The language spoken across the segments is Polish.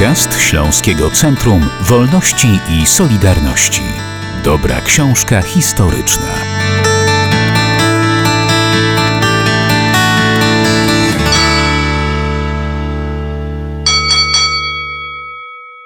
Podcast Śląskiego Centrum Wolności i Solidarności. Dobra książka historyczna.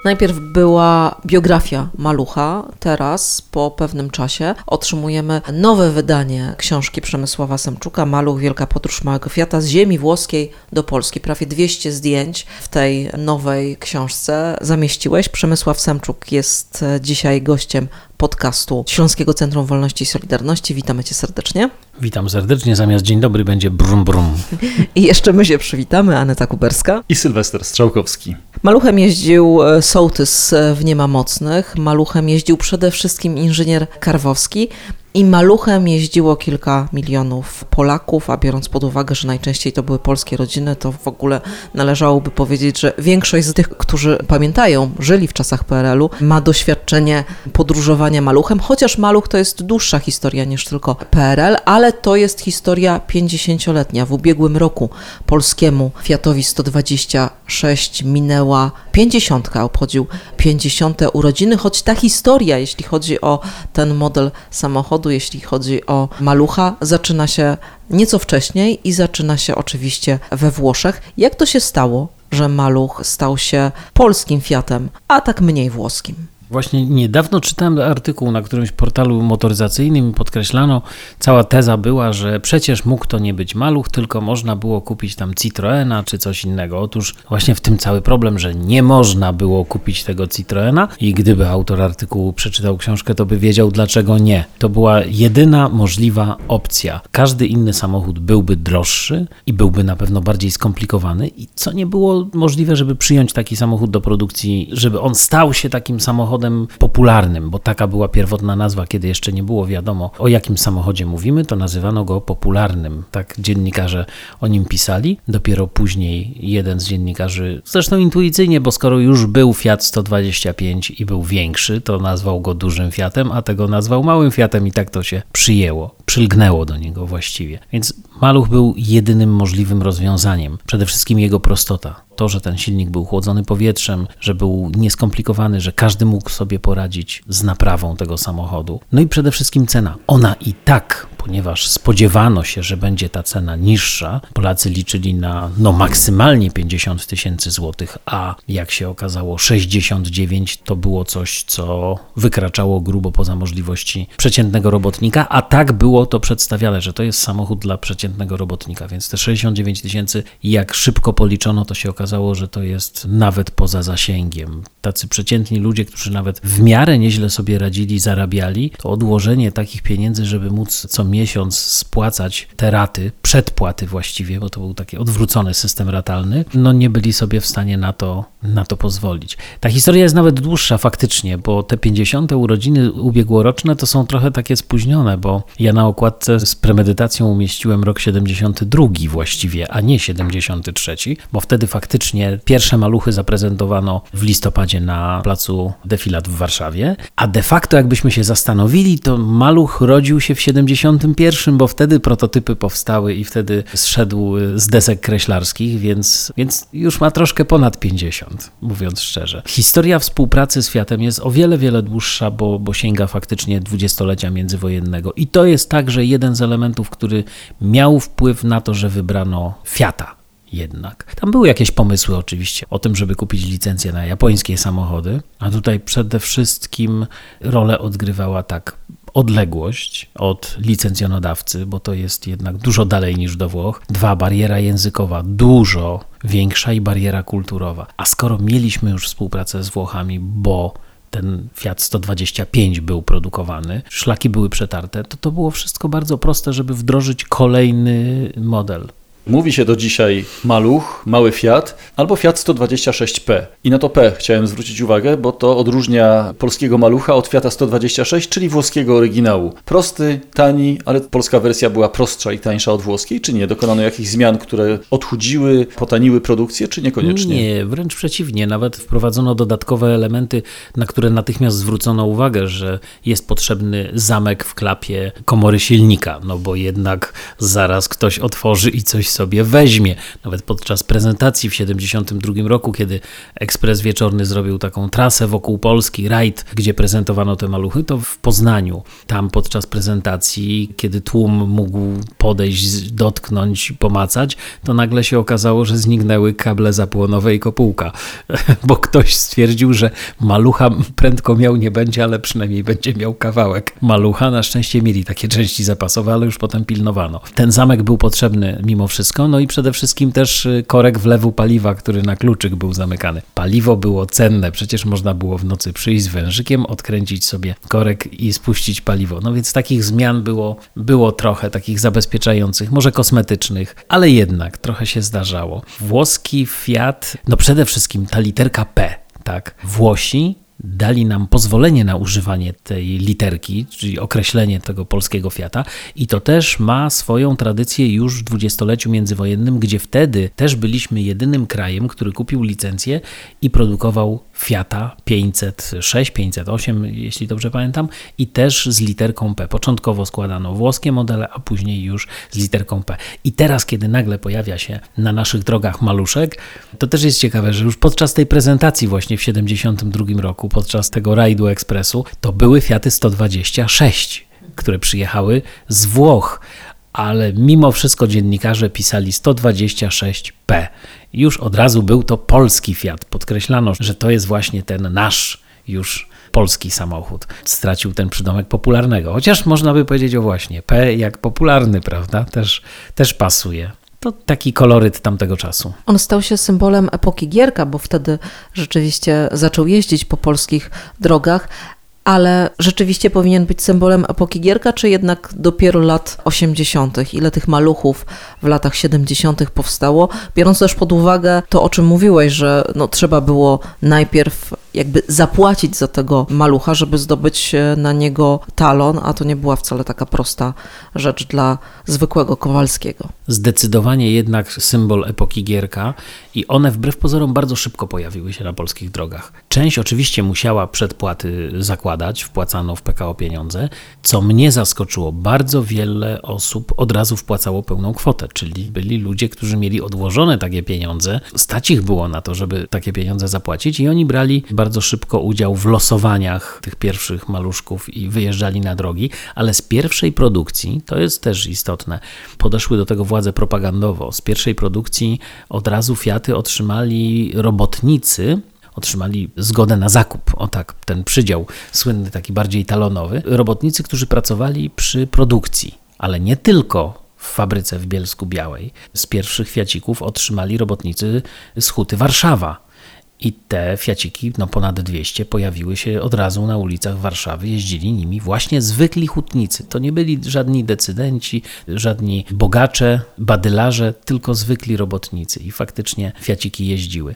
Najpierw była biografia Malucha, teraz po pewnym czasie otrzymujemy nowe wydanie książki Przemysława Semczuka Maluch Wielka Podróż Małego Fiata z ziemi włoskiej do Polski. Prawie 200 zdjęć w tej nowej książce zamieściłeś. Przemysław Semczuk jest dzisiaj gościem podcastu Śląskiego Centrum Wolności i Solidarności. Witamy Cię serdecznie. Witam serdecznie, zamiast dzień dobry będzie brum brum. I jeszcze my się przywitamy, Aneta Kuberska. I Sylwester Strzałkowski. Maluchem jeździł e, sołtys e, w Niema Mocnych, maluchem jeździł przede wszystkim inżynier Karwowski. I maluchem jeździło kilka milionów Polaków, a biorąc pod uwagę, że najczęściej to były polskie rodziny, to w ogóle należałoby powiedzieć, że większość z tych, którzy pamiętają, żyli w czasach PRL-u, ma doświadczenie podróżowania maluchem, chociaż maluch to jest dłuższa historia niż tylko PRL, ale to jest historia 50-letnia. W ubiegłym roku polskiemu Fiatowi 126 minęła 50, obchodził 50 urodziny, choć ta historia, jeśli chodzi o ten model samochodu, jeśli chodzi o malucha, zaczyna się nieco wcześniej i zaczyna się oczywiście we Włoszech. Jak to się stało, że maluch stał się polskim Fiatem, a tak mniej włoskim? Właśnie niedawno czytałem artykuł na którymś portalu motoryzacyjnym i podkreślano, cała teza była, że przecież mógł to nie być maluch, tylko można było kupić tam Citroena czy coś innego. Otóż właśnie w tym cały problem, że nie można było kupić tego Citroena i gdyby autor artykułu przeczytał książkę, to by wiedział dlaczego nie. To była jedyna możliwa opcja. Każdy inny samochód byłby droższy i byłby na pewno bardziej skomplikowany i co nie było możliwe, żeby przyjąć taki samochód do produkcji, żeby on stał się takim samochodem samochodem popularnym, bo taka była pierwotna nazwa, kiedy jeszcze nie było wiadomo o jakim samochodzie mówimy, to nazywano go popularnym. Tak dziennikarze o nim pisali. Dopiero później jeden z dziennikarzy, zresztą intuicyjnie, bo skoro już był Fiat 125 i był większy, to nazwał go dużym Fiatem, a tego nazwał małym Fiatem i tak to się przyjęło, przylgnęło do niego właściwie. Więc maluch był jedynym możliwym rozwiązaniem. Przede wszystkim jego prostota. To, że ten silnik był chłodzony powietrzem, że był nieskomplikowany, że każdy mógł sobie poradzić z naprawą tego samochodu. No i przede wszystkim cena. Ona i tak ponieważ spodziewano się, że będzie ta cena niższa. Polacy liczyli na no maksymalnie 50 tysięcy złotych, a jak się okazało 69 to było coś, co wykraczało grubo poza możliwości przeciętnego robotnika, a tak było to przedstawiane, że to jest samochód dla przeciętnego robotnika, więc te 69 tysięcy, jak szybko policzono, to się okazało, że to jest nawet poza zasięgiem. Tacy przeciętni ludzie, którzy nawet w miarę nieźle sobie radzili, zarabiali, to odłożenie takich pieniędzy, żeby móc co miesiąc spłacać te raty, przedpłaty właściwie, bo to był taki odwrócony system ratalny, no nie byli sobie w stanie na to, na to pozwolić. Ta historia jest nawet dłuższa faktycznie, bo te 50. urodziny ubiegłoroczne to są trochę takie spóźnione, bo ja na okładce z premedytacją umieściłem rok 72 właściwie, a nie 73, bo wtedy faktycznie pierwsze maluchy zaprezentowano w listopadzie na placu Defilat w Warszawie, a de facto jakbyśmy się zastanowili, to maluch rodził się w 70 pierwszym, bo wtedy prototypy powstały i wtedy zszedł z desek kreślarskich, więc, więc już ma troszkę ponad 50, mówiąc szczerze. Historia współpracy z Fiatem jest o wiele, wiele dłuższa, bo, bo sięga faktycznie dwudziestolecia międzywojennego. I to jest także jeden z elementów, który miał wpływ na to, że wybrano Fiata jednak. Tam były jakieś pomysły oczywiście o tym, żeby kupić licencję na japońskie samochody, a tutaj przede wszystkim rolę odgrywała tak odległość od licencjonodawcy, bo to jest jednak dużo dalej niż do Włoch. Dwa, bariera językowa dużo większa i bariera kulturowa. A skoro mieliśmy już współpracę z Włochami, bo ten Fiat 125 był produkowany, szlaki były przetarte, to to było wszystko bardzo proste, żeby wdrożyć kolejny model. Mówi się do dzisiaj maluch, mały Fiat albo Fiat 126P. I na to P chciałem zwrócić uwagę, bo to odróżnia polskiego malucha od Fiata 126, czyli włoskiego oryginału. Prosty, tani, ale polska wersja była prostsza i tańsza od włoskiej, czy nie? Dokonano jakichś zmian, które odchudziły, potaniły produkcję, czy niekoniecznie? Nie, wręcz przeciwnie. Nawet wprowadzono dodatkowe elementy, na które natychmiast zwrócono uwagę, że jest potrzebny zamek w klapie komory silnika, no bo jednak zaraz ktoś otworzy i coś sobie weźmie. Nawet podczas prezentacji w 72 roku, kiedy Ekspres Wieczorny zrobił taką trasę wokół Polski, rajd, gdzie prezentowano te maluchy, to w Poznaniu. Tam podczas prezentacji, kiedy tłum mógł podejść, dotknąć, pomacać, to nagle się okazało, że zniknęły kable zapłonowe i kopułka, bo ktoś stwierdził, że malucha prędko miał nie będzie, ale przynajmniej będzie miał kawałek malucha. Na szczęście mieli takie części zapasowe, ale już potem pilnowano. Ten zamek był potrzebny mimo wszystko, no i przede wszystkim też y, korek wlewu paliwa, który na kluczyk był zamykany. Paliwo było cenne, przecież można było w nocy przyjść z wężykiem, odkręcić sobie korek i spuścić paliwo. No więc takich zmian było, było trochę, takich zabezpieczających, może kosmetycznych, ale jednak trochę się zdarzało. Włoski Fiat, no przede wszystkim ta literka P, tak. Włosi dali nam pozwolenie na używanie tej literki, czyli określenie tego polskiego Fiata. I to też ma swoją tradycję już w dwudziestoleciu międzywojennym, gdzie wtedy też byliśmy jedynym krajem, który kupił licencję i produkował Fiata 506, 508, jeśli dobrze pamiętam, i też z literką P. Początkowo składano włoskie modele, a później już z literką P. I teraz, kiedy nagle pojawia się na naszych drogach maluszek, to też jest ciekawe, że już podczas tej prezentacji właśnie w 72 roku, podczas tego rajdu ekspresu, to były Fiaty 126, które przyjechały z Włoch, ale mimo wszystko dziennikarze pisali 126P. Już od razu był to polski Fiat. Podkreślano, że to jest właśnie ten nasz już polski samochód. Stracił ten przydomek popularnego. Chociaż można by powiedzieć o właśnie P jak popularny, prawda? Też, też pasuje. To taki koloryt tamtego czasu. On stał się symbolem epoki Gierka, bo wtedy rzeczywiście zaczął jeździć po polskich drogach, ale rzeczywiście powinien być symbolem epoki Gierka, czy jednak dopiero lat 80., ile tych maluchów w latach 70. powstało, biorąc też pod uwagę to, o czym mówiłeś, że no, trzeba było najpierw jakby zapłacić za tego malucha, żeby zdobyć e, na niego talon, a to nie była wcale taka prosta rzecz dla zwykłego Kowalskiego. Zdecydowanie jednak symbol epoki Gierka i one wbrew pozorom bardzo szybko pojawiły się na polskich drogach. Część oczywiście musiała przedpłaty zakładać, wpłacano w PKO pieniądze, co mnie zaskoczyło. Bardzo wiele osób od razu wpłacało pełną kwotę, czyli byli ludzie, którzy mieli odłożone takie pieniądze, stać ich było na to, żeby takie pieniądze zapłacić i oni brali bardzo szybko udział w losowaniach tych pierwszych maluszków i wyjeżdżali na drogi, ale z pierwszej produkcji, to jest też istotne, podeszły do tego władze propagandowo. Z pierwszej produkcji od razu Fiaty otrzymali robotnicy, otrzymali zgodę na zakup, o tak, ten przydział słynny, taki bardziej talonowy, robotnicy, którzy pracowali przy produkcji, ale nie tylko w fabryce w Bielsku Białej. Z pierwszych Fiacików otrzymali robotnicy z Huty Warszawa. I te Fiaciki, no ponad 200, pojawiły się od razu na ulicach Warszawy. Jeździli nimi właśnie zwykli hutnicy. To nie byli żadni decydenci, żadni bogacze, badylarze, tylko zwykli robotnicy. I faktycznie Fiaciki jeździły.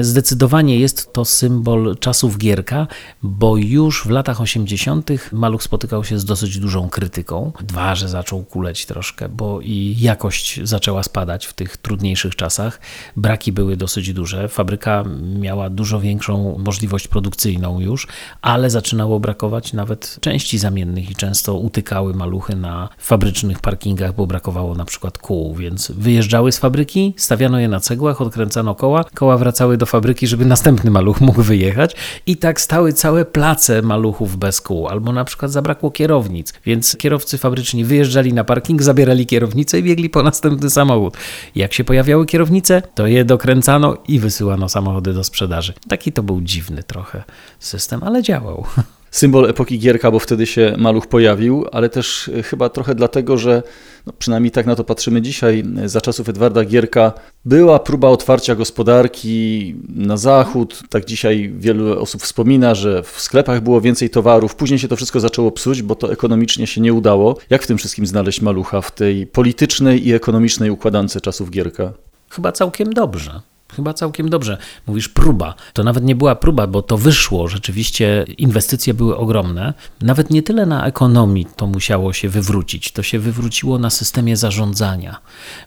Zdecydowanie jest to symbol czasów Gierka, bo już w latach 80. Maluch spotykał się z dosyć dużą krytyką. Dwa, że zaczął kuleć troszkę, bo i jakość zaczęła spadać w tych trudniejszych czasach. Braki były dosyć duże. Fabryka miała dużo większą możliwość produkcyjną już, ale zaczynało brakować nawet części zamiennych i często utykały maluchy na fabrycznych parkingach, bo brakowało na przykład kół, więc wyjeżdżały z fabryki, stawiano je na cegłach, odkręcano koła, koła wracały do fabryki, żeby następny maluch mógł wyjechać i tak stały całe place maluchów bez kół, albo na przykład zabrakło kierownic, więc kierowcy fabryczni wyjeżdżali na parking, zabierali kierownicę i biegli po następny samochód. Jak się pojawiały kierownice, to je dokręcano i wysyłano samochody do sprzedaży. Taki to był dziwny trochę system, ale działał. Symbol epoki Gierka, bo wtedy się maluch pojawił, ale też e, chyba trochę dlatego, że no przynajmniej tak na to patrzymy dzisiaj, e, za czasów Edwarda Gierka była próba otwarcia gospodarki na zachód. Tak dzisiaj wielu osób wspomina, że w sklepach było więcej towarów. Później się to wszystko zaczęło psuć, bo to ekonomicznie się nie udało. Jak w tym wszystkim znaleźć malucha w tej politycznej i ekonomicznej układance czasów Gierka? Chyba całkiem dobrze Chyba całkiem dobrze. Mówisz próba. To nawet nie była próba, bo to wyszło. Rzeczywiście inwestycje były ogromne. Nawet nie tyle na ekonomii to musiało się wywrócić. To się wywróciło na systemie zarządzania.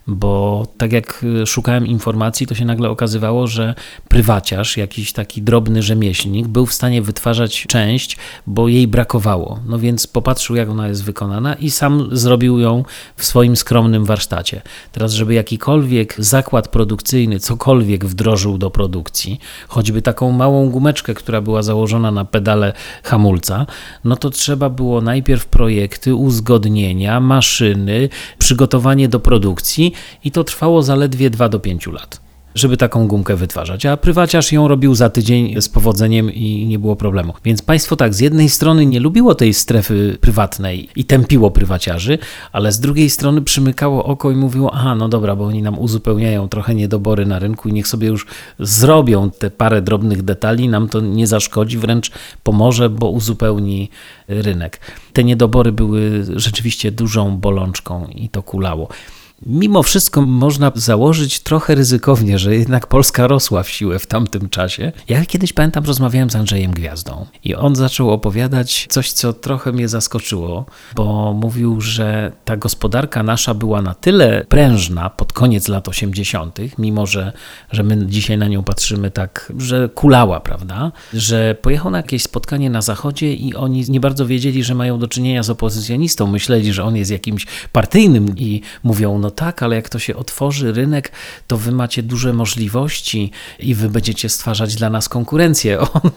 Bo tak jak szukałem informacji, to się nagle okazywało, że prywaciarz, jakiś taki drobny rzemieślnik, był w stanie wytwarzać część, bo jej brakowało. No więc popatrzył, jak ona jest wykonana i sam zrobił ją w swoim skromnym warsztacie. Teraz, żeby jakikolwiek zakład produkcyjny, cokolwiek wdrożył do produkcji, choćby taką małą gumeczkę, która była założona na pedale hamulca, no to trzeba było najpierw projekty, uzgodnienia, maszyny, przygotowanie do produkcji i to trwało zaledwie 2 do 5 lat żeby taką gumkę wytwarzać, a prywaciarz ją robił za tydzień z powodzeniem i nie było problemu. Więc państwo tak, z jednej strony nie lubiło tej strefy prywatnej i tępiło prywaciarzy, ale z drugiej strony przymykało oko i mówiło, aha, no dobra, bo oni nam uzupełniają trochę niedobory na rynku i niech sobie już zrobią te parę drobnych detali, nam to nie zaszkodzi, wręcz pomoże, bo uzupełni rynek. Te niedobory były rzeczywiście dużą bolączką i to kulało. Mimo wszystko można założyć trochę ryzykownie, że jednak Polska rosła w siłę w tamtym czasie. Ja kiedyś pamiętam, rozmawiałem z Andrzejem Gwiazdą i on zaczął opowiadać coś, co trochę mnie zaskoczyło, bo mówił, że ta gospodarka nasza była na tyle prężna pod koniec lat 80., mimo że, że my dzisiaj na nią patrzymy tak, że kulała, prawda? Że pojechał na jakieś spotkanie na zachodzie i oni nie bardzo wiedzieli, że mają do czynienia z opozycjonistą. Myśleli, że on jest jakimś partyjnym i mówią, tak, ale jak to się otworzy rynek, to wy macie duże możliwości i wy będziecie stwarzać dla nas konkurencję. On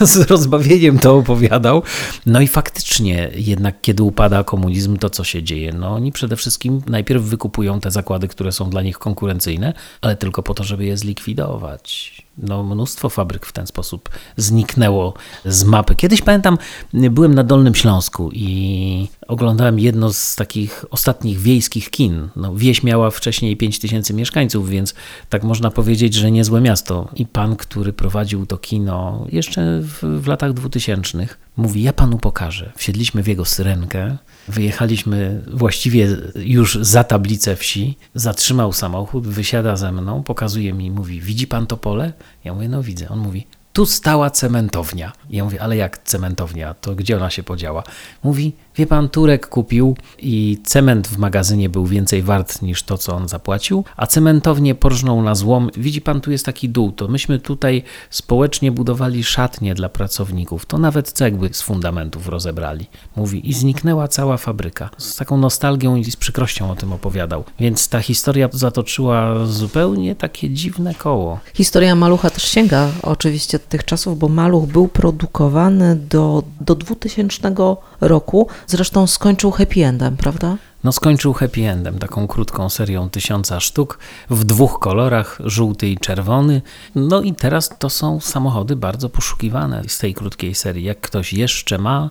z rozbawieniem to opowiadał. No i faktycznie, jednak kiedy upada komunizm, to co się dzieje? No oni przede wszystkim najpierw wykupują te zakłady, które są dla nich konkurencyjne, ale tylko po to, żeby je zlikwidować no, mnóstwo fabryk w ten sposób zniknęło z mapy. Kiedyś pamiętam, byłem na Dolnym Śląsku i oglądałem jedno z takich ostatnich wiejskich kin. No, wieś miała wcześniej 5 tysięcy mieszkańców, więc tak można powiedzieć, że niezłe miasto. I pan, który prowadził to kino jeszcze w, w latach dwutysięcznych, mówi: Ja panu pokażę. Wsiedliśmy w jego syrenkę, wyjechaliśmy właściwie już za tablicę wsi. Zatrzymał samochód, wysiada ze mną, pokazuje mi, mówi: Widzi pan to pole? Ja mówię: No widzę. On mówi: tu stała cementownia. Ja mówię, ale jak cementownia? To gdzie ona się podziała? Mówi, wie pan, Turek kupił i cement w magazynie był więcej wart niż to, co on zapłacił, a cementownię porżnął na złom. Widzi pan, tu jest taki dół. To myśmy tutaj społecznie budowali szatnie dla pracowników. To nawet cegły z fundamentów rozebrali. Mówi, i zniknęła cała fabryka. Z taką nostalgią i z przykrością o tym opowiadał. Więc ta historia zatoczyła zupełnie takie dziwne koło. Historia Malucha też sięga oczywiście tych czasów, bo Maluch był produkowany do, do 2000 roku. Zresztą skończył happy endem, prawda? No skończył happy endem, taką krótką serią tysiąca sztuk w dwóch kolorach, żółty i czerwony. No i teraz to są samochody bardzo poszukiwane z tej krótkiej serii. Jak ktoś jeszcze ma,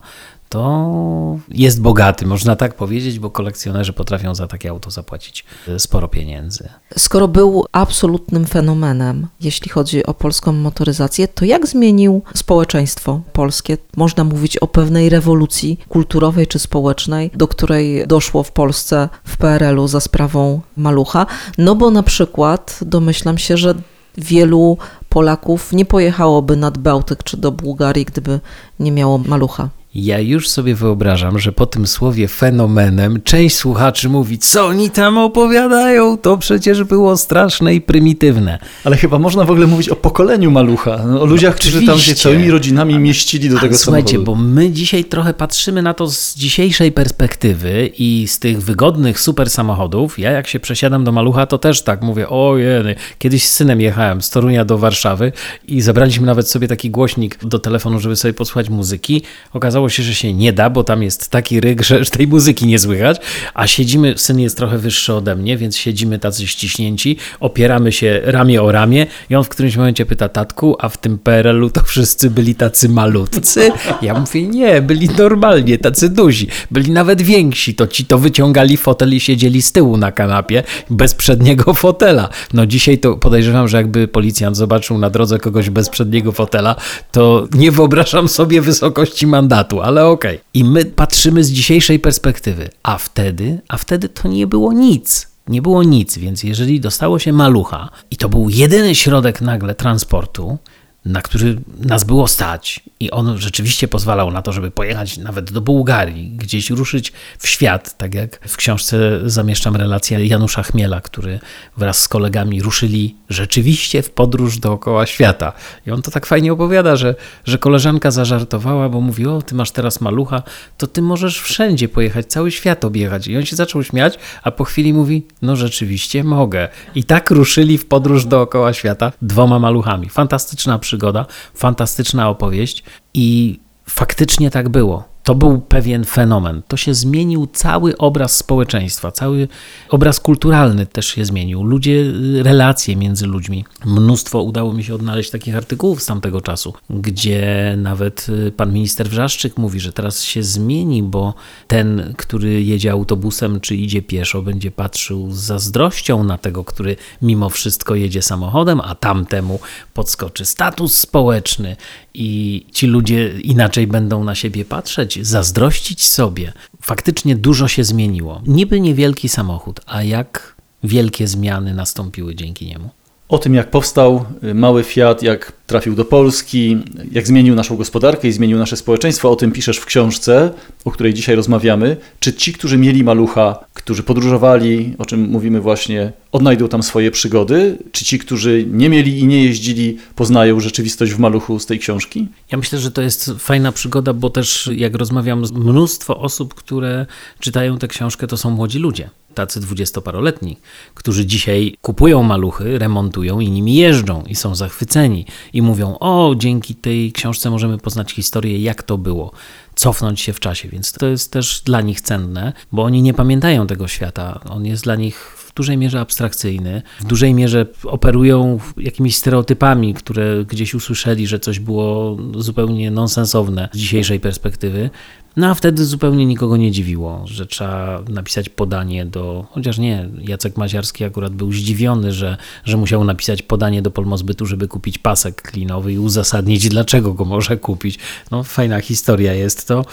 to jest bogaty, można tak powiedzieć, bo kolekcjonerzy potrafią za takie auto zapłacić e, sporo pieniędzy. Skoro był absolutnym fenomenem, jeśli chodzi o polską motoryzację, to jak zmienił społeczeństwo polskie? Można mówić o pewnej rewolucji kulturowej czy społecznej, do której doszło w Polsce w PRL-u za sprawą malucha. No bo na przykład domyślam się, że wielu Polaków nie pojechałoby nad Bałtyk czy do Bułgarii, gdyby nie miało malucha. Ja już sobie wyobrażam, że po tym słowie fenomenem część słuchaczy mówi, co oni tam opowiadają, to przecież było straszne i prymitywne. Ale chyba można w ogóle mówić o pokoleniu malucha, no, o ludziach, no, którzy tam się całymi rodzinami mieścili do A, tego słuchajcie, samochodu. bo my dzisiaj trochę patrzymy na to z dzisiejszej perspektywy i z tych wygodnych super samochodów. Ja jak się przesiadam do malucha, to też tak mówię, ojej, kiedyś z synem jechałem z Torunia do Warszawy i zabraliśmy nawet sobie taki głośnik do telefonu, żeby sobie posłuchać muzyki. Okazało okazało się, że się nie da, bo tam jest taki ryk, że tej muzyki nie słychać, a siedzimy, syn jest trochę wyższy ode mnie, więc siedzimy tacy ściśnięci, opieramy się ramię o ramię i on w którymś momencie pyta tatku, a w tym PRL-u to wszyscy byli tacy malutcy? Ja mówię, nie, byli normalnie, tacy duzi, byli nawet więksi, to ci to wyciągali fotel i siedzieli z tyłu na kanapie, bez przedniego fotela. No dzisiaj to podejrzewam, że jakby policjant zobaczył na drodze kogoś bez przedniego fotela, to nie wyobrażam sobie wysokości mandatu ale okej. Okay. I my patrzymy z dzisiejszej perspektywy, a wtedy, a wtedy to nie było nic. nie było nic, więc jeżeli dostało się malucha i to był jedyny środek nagle transportu, na który nas było stać i on rzeczywiście pozwalał na to, żeby pojechać nawet do Bułgarii, gdzieś ruszyć w świat, tak jak w książce zamieszczam relację Janusza Chmiela, który wraz z kolegami ruszyli rzeczywiście w podróż dookoła świata. I on to tak fajnie opowiada, że, że koleżanka zażartowała, bo mówi, o ty masz teraz malucha, to ty możesz wszędzie pojechać, cały świat objechać. I on się zaczął śmiać, a po chwili mówi, no rzeczywiście mogę. I tak ruszyli w podróż dookoła świata dwoma maluchami. Fantastyczna przygoda, fantastyczna opowieść i faktycznie tak było. To był pewien fenomen. To się zmienił cały obraz społeczeństwa, cały obraz kulturalny też się zmienił. Ludzie, relacje między ludźmi. Mnóstwo udało mi się odnaleźć takich artykułów z tamtego czasu, gdzie nawet y, pan minister Wrzaszczyk mówi, że teraz się zmieni, bo ten, który jedzie autobusem czy idzie pieszo, będzie patrzył z zazdrością na tego, który mimo wszystko jedzie samochodem, a tamtemu podskoczy status społeczny i ci ludzie inaczej będą na siebie patrzeć, zazdrościć sobie. Faktycznie dużo się zmieniło. Niby niewielki samochód, a jak wielkie zmiany nastąpiły dzięki niemu. O tym, jak powstał y, mały Fiat, jak trafił do Polski, jak zmienił naszą gospodarkę i zmienił nasze społeczeństwo, o tym piszesz w książce, o której dzisiaj rozmawiamy. Czy ci, którzy mieli malucha, którzy podróżowali, o czym mówimy właśnie, odnajdą tam swoje przygody? Czy ci, którzy nie mieli i nie jeździli, poznają rzeczywistość w maluchu z tej książki? Ja myślę, że to jest fajna przygoda, bo też jak rozmawiam z mnóstwo osób, które czytają tę książkę, to są młodzi ludzie tacy dwudziestoparoletni, którzy dzisiaj kupują maluchy, remontują i nimi jeżdżą i są zachwyceni i mówią: O, dzięki tej książce możemy poznać historię, jak to było, cofnąć się w czasie. Więc to jest też dla nich cenne, bo oni nie pamiętają tego świata. On jest dla nich w dużej mierze abstrakcyjny, w dużej mierze operują jakimiś stereotypami, które gdzieś usłyszeli, że coś było zupełnie nonsensowne z dzisiejszej perspektywy. No a wtedy zupełnie nikogo nie dziwiło, że trzeba napisać podanie do, chociaż nie, Jacek Maziarski akurat był zdziwiony, że, że musiał napisać podanie do Polmozbytu, żeby kupić pasek klinowy i uzasadnić, dlaczego go może kupić. No fajna historia jest to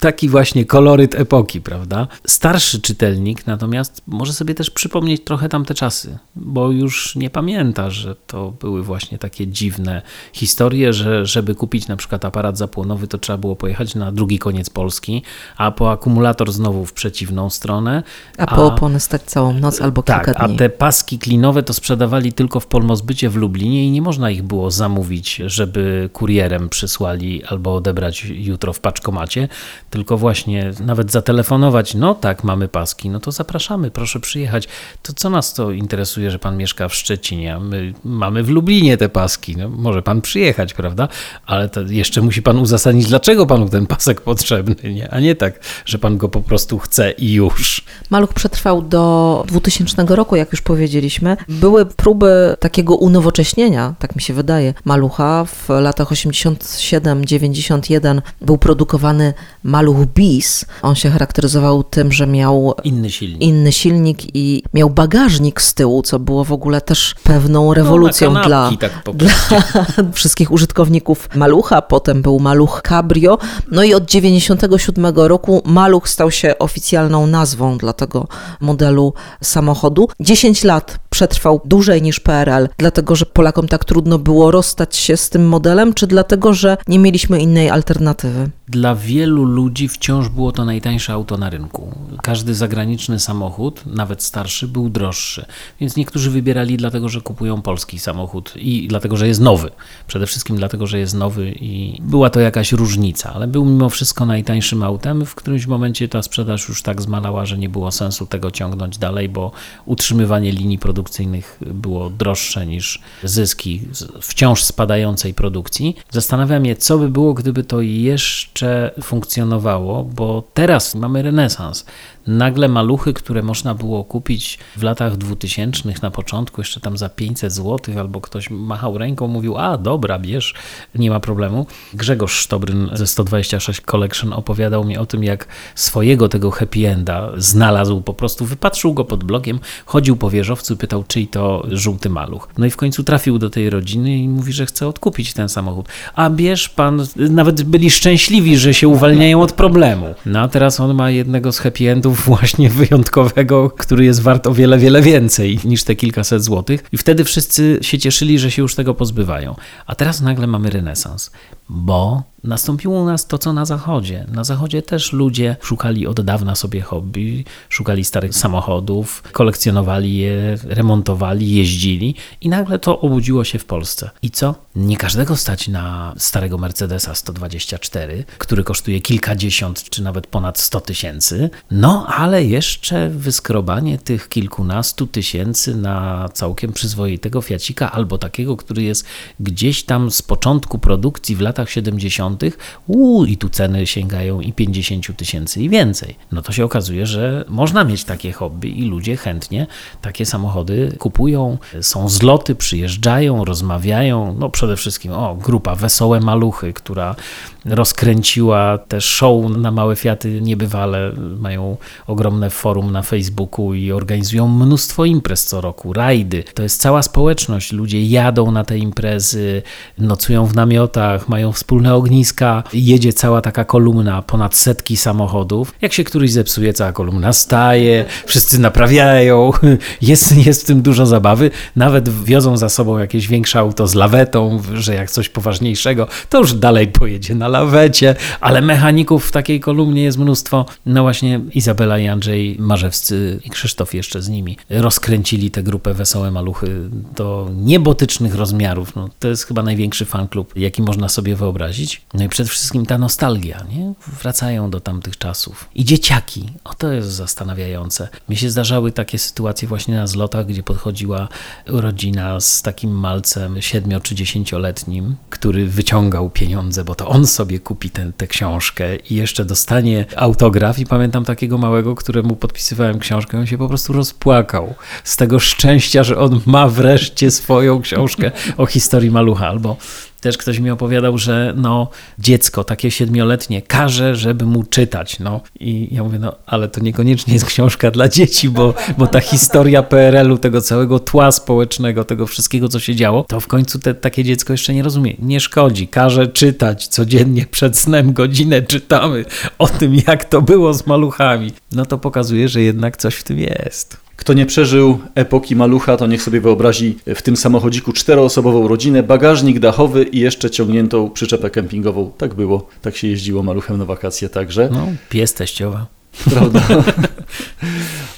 taki właśnie koloryt epoki, prawda? Starszy czytelnik natomiast może sobie też przypomnieć trochę tamte czasy, bo już nie pamięta, że to były właśnie takie dziwne historie, że żeby kupić na przykład aparat zapłonowy, to trzeba było pojechać na drugi koniec Polski, a po akumulator znowu w przeciwną stronę. A po opony stać całą noc albo tak, kilka dni. A te paski klinowe to sprzedawali tylko w Polmozbycie w Lublinie i nie można ich było zamówić, żeby kurierem przysłali albo odebrać jutro w paczkomacie, tylko właśnie nawet zatelefonować, no tak, mamy paski, no to zapraszamy, proszę przyjechać. To co nas to interesuje, że pan mieszka w Szczecinie, my mamy w Lublinie te paski, no może pan przyjechać, prawda? Ale to jeszcze musi pan uzasadnić, dlaczego panu ten pasek potrzebny, nie? a nie tak, że pan go po prostu chce i już. Maluch przetrwał do 2000 roku, jak już powiedzieliśmy. Były próby takiego unowocześnienia, tak mi się wydaje, malucha. W latach 87-91 był produkowany maluch BIS. On się charakteryzował tym, że miał inny silnik. inny silnik i miał bagażnik z tyłu, co było w ogóle też pewną rewolucją no, dla, tak dla wszystkich użytkowników malucha. Potem był maluch Cabrio. No i od 97 roku maluch stał się oficjalną nazwą dla tego modelu samochodu. 10 lat przetrwał dłużej niż PRL, dlatego że Polakom tak trudno było rozstać się z tym modelem, czy dlatego, że nie mieliśmy innej alternatywy? Dla wielu ludzi wciąż było to najtańsze auto na rynku. Każdy zagraniczny samochód, nawet starszy, był droższy. Więc niektórzy wybierali dlatego, że kupują polski samochód i dlatego, że jest nowy. Przede wszystkim dlatego, że jest nowy i była to jakaś różnica, ale był mimo wszystko najtańszym autem. W którymś momencie ta sprzedaż już tak zmalała, że nie było sensu tego ciągnąć dalej, bo utrzymywanie linii produkcyjnych było droższe niż zyski wciąż spadającej produkcji. Zastanawiam się, co by było, gdyby to jeszcze funkcjonowało, bo teraz mamy renesans nagle maluchy, które można było kupić w latach 2000 na początku, jeszcze tam za 500 zł, albo ktoś machał ręką, mówił, a dobra, bierz, nie ma problemu. Grzegorz Sztobryn ze 126 Collection opowiadał mi o tym, jak swojego tego happy enda znalazł, po prostu wypatrzył go pod blogiem, chodził po wieżowcu, pytał, czyj to żółty maluch. No i w końcu trafił do tej rodziny i mówi, że chce odkupić ten samochód. A bierz pan, nawet byli szczęśliwi, że się uwalniają od problemu. No a teraz on ma jednego z happy endów właśnie wyjątkowego, który jest wart o wiele, wiele więcej niż te kilkaset złotych. I wtedy wszyscy się cieszyli, że się już tego pozbywają. A teraz nagle mamy renesans, bo Nastąpiło u nas to, co na Zachodzie. Na Zachodzie też ludzie szukali od dawna sobie hobby, szukali starych samochodów, kolekcjonowali je, remontowali, jeździli i nagle to obudziło się w Polsce. I co? Nie każdego stać na starego Mercedesa 124, który kosztuje kilkadziesiąt czy nawet ponad 100 tysięcy, no ale jeszcze wyskrobanie tych kilkunastu tysięcy na całkiem przyzwoitego Fiacika albo takiego, który jest gdzieś tam z początku produkcji w latach 70 uuu, i tu ceny sięgają i 50 tysięcy i więcej. No to się okazuje, że można mieć takie hobby i ludzie chętnie takie samochody kupują. Są zloty, przyjeżdżają, rozmawiają. No przede wszystkim, o, grupa Wesołe Maluchy, która rozkręciła też show na małe Fiaty niebywale. Mają ogromne forum na Facebooku i organizują mnóstwo imprez co roku, rajdy. To jest cała społeczność. Ludzie jadą na te imprezy, nocują w namiotach, mają wspólne ogniska. Jedzie cała taka kolumna, ponad setki samochodów. Jak się któryś zepsuje, cała kolumna staje, wszyscy naprawiają. Jest, jest w tym dużo zabawy. Nawet wiozą za sobą jakieś większe auto z lawetą, że jak coś poważniejszego, to już dalej pojedzie na lawecie, ale mechaników w takiej kolumnie jest mnóstwo. No właśnie Izabela i Andrzej Marzewscy i Krzysztof jeszcze z nimi rozkręcili tę grupę Wesołe Maluchy do niebotycznych rozmiarów. No, to jest chyba największy fanklub, jaki można sobie wyobrazić. No i przede wszystkim ta nostalgia, nie? Wracają do tamtych czasów. I dzieciaki, o to jest zastanawiające. Mi się zdarzały takie sytuacje właśnie na zlotach, gdzie podchodziła rodzina z takim malcem siedmiu czy dziesięcioletnim, który wyciągał pieniądze, bo to on sobie kupi tę książkę i jeszcze dostanie autograf. I pamiętam takiego małego, któremu podpisywałem książkę, on się po prostu rozpłakał z tego szczęścia, że on ma wreszcie swoją książkę o historii malucha. Albo też ktoś mi opowiadał, że no, dziecko takie siedmioletnie każe, żeby mu czytać. No. I ja mówię, no ale to niekoniecznie jest książka dla dzieci, bo, bo ta historia PRL-u, tego całego tła społecznego, tego wszystkiego, co się działo, to w końcu te, takie dziecko jeszcze nie rozumie. Nie szkodzi, każe czytać codziennie przed snem godzinę czytamy o tym, jak to było z maluchami. No to pokazuje, że jednak coś w tym jest. Kto nie przeżył epoki malucha, to niech sobie wyobrazi w tym samochodziku czteroosobową rodzinę, bagażnik dachowy i jeszcze ciągniętą przyczepę kempingową. Tak było, tak się jeździło maluchem na wakacje także. No, pies teściowa. Prawda?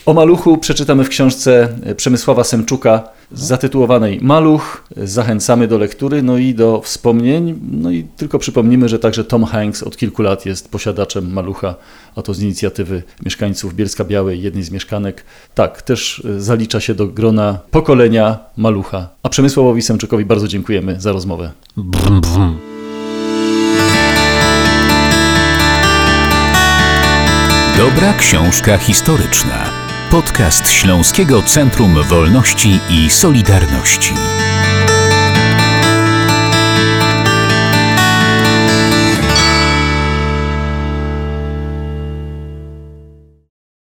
O maluchu przeczytamy w książce Przemysława Semczuka zatytułowanej Maluch. Zachęcamy do lektury, no i do wspomnień. No i tylko przypomnimy, że także Tom Hanks od kilku lat jest posiadaczem malucha, a to z inicjatywy mieszkańców Bielska Białej, jednej z mieszkanek. Tak, też zalicza się do grona pokolenia malucha. A Przemysławowi Semczukowi bardzo dziękujemy za rozmowę. Brum, brum. Dobra książka historyczna. Podcast Śląskiego Centrum Wolności i Solidarności.